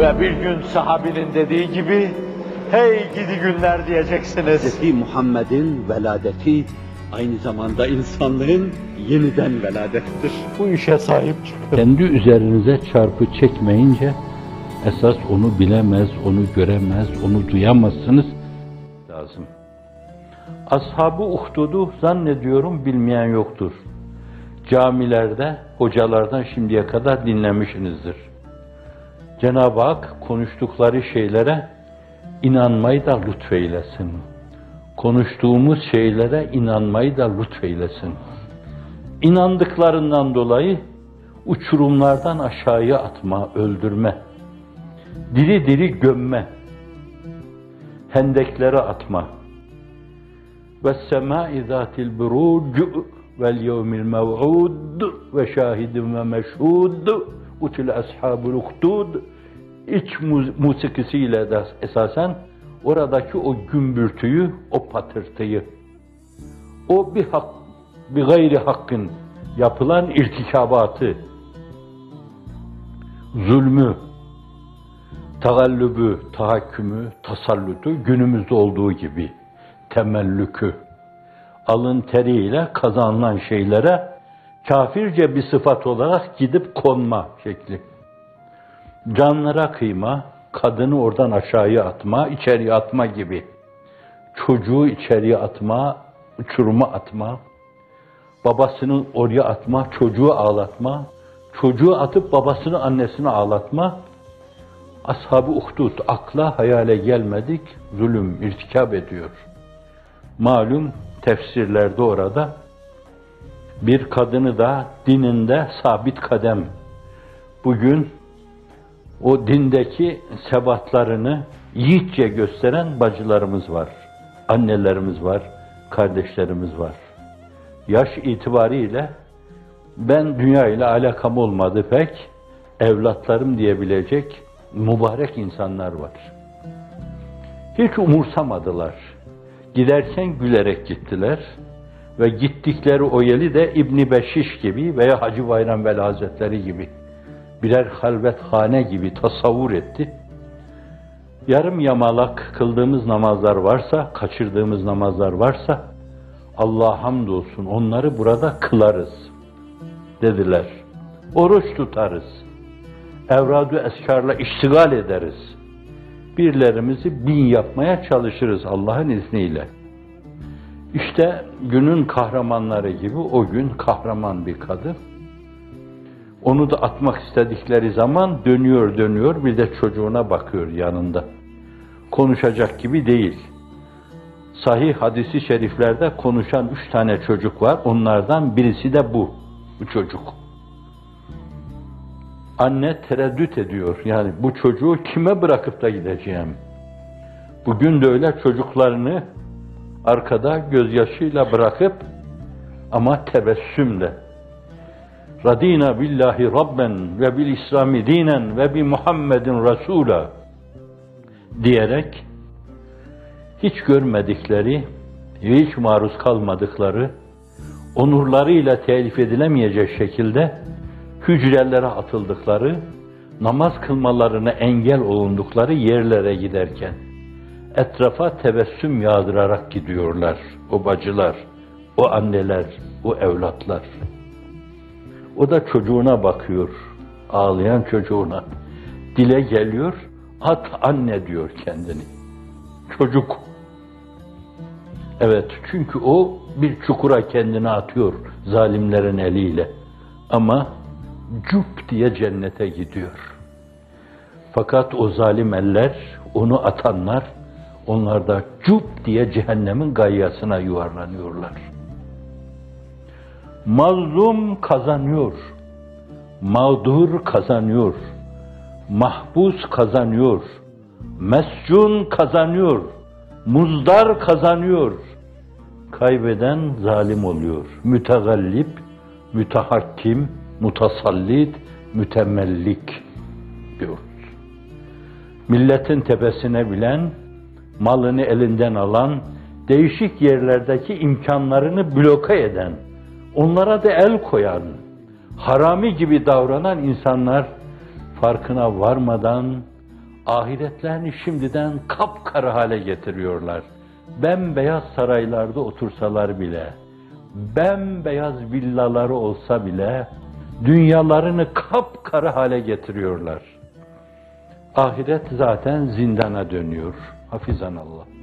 Ve bir gün sahabinin dediği gibi, hey gidi günler diyeceksiniz. Hz. Muhammed'in veladeti aynı zamanda insanlığın yeniden veladettir. Bu işe sahip çıkın. Kendi üzerinize çarpı çekmeyince esas onu bilemez, onu göremez, onu duyamazsınız lazım. Ashab-ı Uhdud'u zannediyorum bilmeyen yoktur. Camilerde, hocalardan şimdiye kadar dinlemişsinizdir. Cenab-ı Hak konuştukları şeylere inanmayı da lütfeylesin. Konuştuğumuz şeylere inanmayı da lütfeylesin. İnandıklarından dolayı uçurumlardan aşağıya atma, öldürme, diri diri gömme, hendeklere atma. Ve semâi zâtil buruc vel yevmil mev'ud ve şahidin ve meşhud util ashabul uhdud iç musikisiyle de esasen oradaki o gümbürtüyü, o patırtıyı, o bir hak, bir gayri hakkın yapılan irtikabatı, zulmü, tagallübü, tahakkümü, tasallutu günümüzde olduğu gibi temellükü, alın teriyle kazanılan şeylere kafirce bir sıfat olarak gidip konma şekli. Canlara kıyma, kadını oradan aşağıya atma, içeriye atma gibi. Çocuğu içeriye atma, uçuruma atma, babasını oraya atma, çocuğu ağlatma, çocuğu atıp babasını annesini ağlatma, ashab-ı uhdud, akla hayale gelmedik, zulüm irtikab ediyor. Malum tefsirlerde orada bir kadını da dininde sabit kadem, bugün o dindeki sebatlarını yiğitçe gösteren bacılarımız var, annelerimiz var, kardeşlerimiz var. Yaş itibariyle ben dünya ile alakam olmadı pek, evlatlarım diyebilecek mübarek insanlar var. Hiç umursamadılar. Giderken gülerek gittiler ve gittikleri o yeli de İbni Beşiş gibi veya Hacı Bayram Veli Hazretleri gibi birer halvethane gibi tasavvur etti. Yarım yamalak kıldığımız namazlar varsa, kaçırdığımız namazlar varsa, Allah hamdolsun onları burada kılarız dediler. Oruç tutarız. Evradu eskarla iştigal ederiz. Birlerimizi bin yapmaya çalışırız Allah'ın izniyle. İşte günün kahramanları gibi o gün kahraman bir kadın. Onu da atmak istedikleri zaman dönüyor dönüyor bir de çocuğuna bakıyor yanında. Konuşacak gibi değil. Sahih hadisi şeriflerde konuşan üç tane çocuk var. Onlardan birisi de bu, bu çocuk. Anne tereddüt ediyor. Yani bu çocuğu kime bırakıp da gideceğim? Bugün de öyle çocuklarını arkada gözyaşıyla bırakıp ama tebessümle. Radina billahi rabben ve bil İslami dinen ve bi Muhammedin Resula diyerek hiç görmedikleri, hiç maruz kalmadıkları, onurlarıyla telif edilemeyecek şekilde hücrelere atıldıkları, namaz kılmalarına engel olundukları yerlere giderken etrafa tebessüm yağdırarak gidiyorlar o bacılar, o anneler, o evlatlar. O da çocuğuna bakıyor, ağlayan çocuğuna. Dile geliyor, at anne diyor kendini. Çocuk. Evet, çünkü o bir çukura kendini atıyor zalimlerin eliyle. Ama cup diye cennete gidiyor. Fakat o zalim eller, onu atanlar, onlar da cup diye cehennemin gayyasına yuvarlanıyorlar. Mazlum kazanıyor. Mağdur kazanıyor. Mahpus kazanıyor. Mescun kazanıyor. Muzdar kazanıyor. Kaybeden zalim oluyor. Mütegallip, mütehakkim, mutasallit, mütemellik diyoruz. Milletin tepesine bilen, malını elinden alan, değişik yerlerdeki imkanlarını bloke eden, onlara da el koyan, harami gibi davranan insanlar farkına varmadan ahiretlerini şimdiden kapkara hale getiriyorlar. Bembeyaz saraylarda otursalar bile, bembeyaz villaları olsa bile, dünyalarını kapkara hale getiriyorlar. Ahiret zaten zindana dönüyor. Hafizan Allah.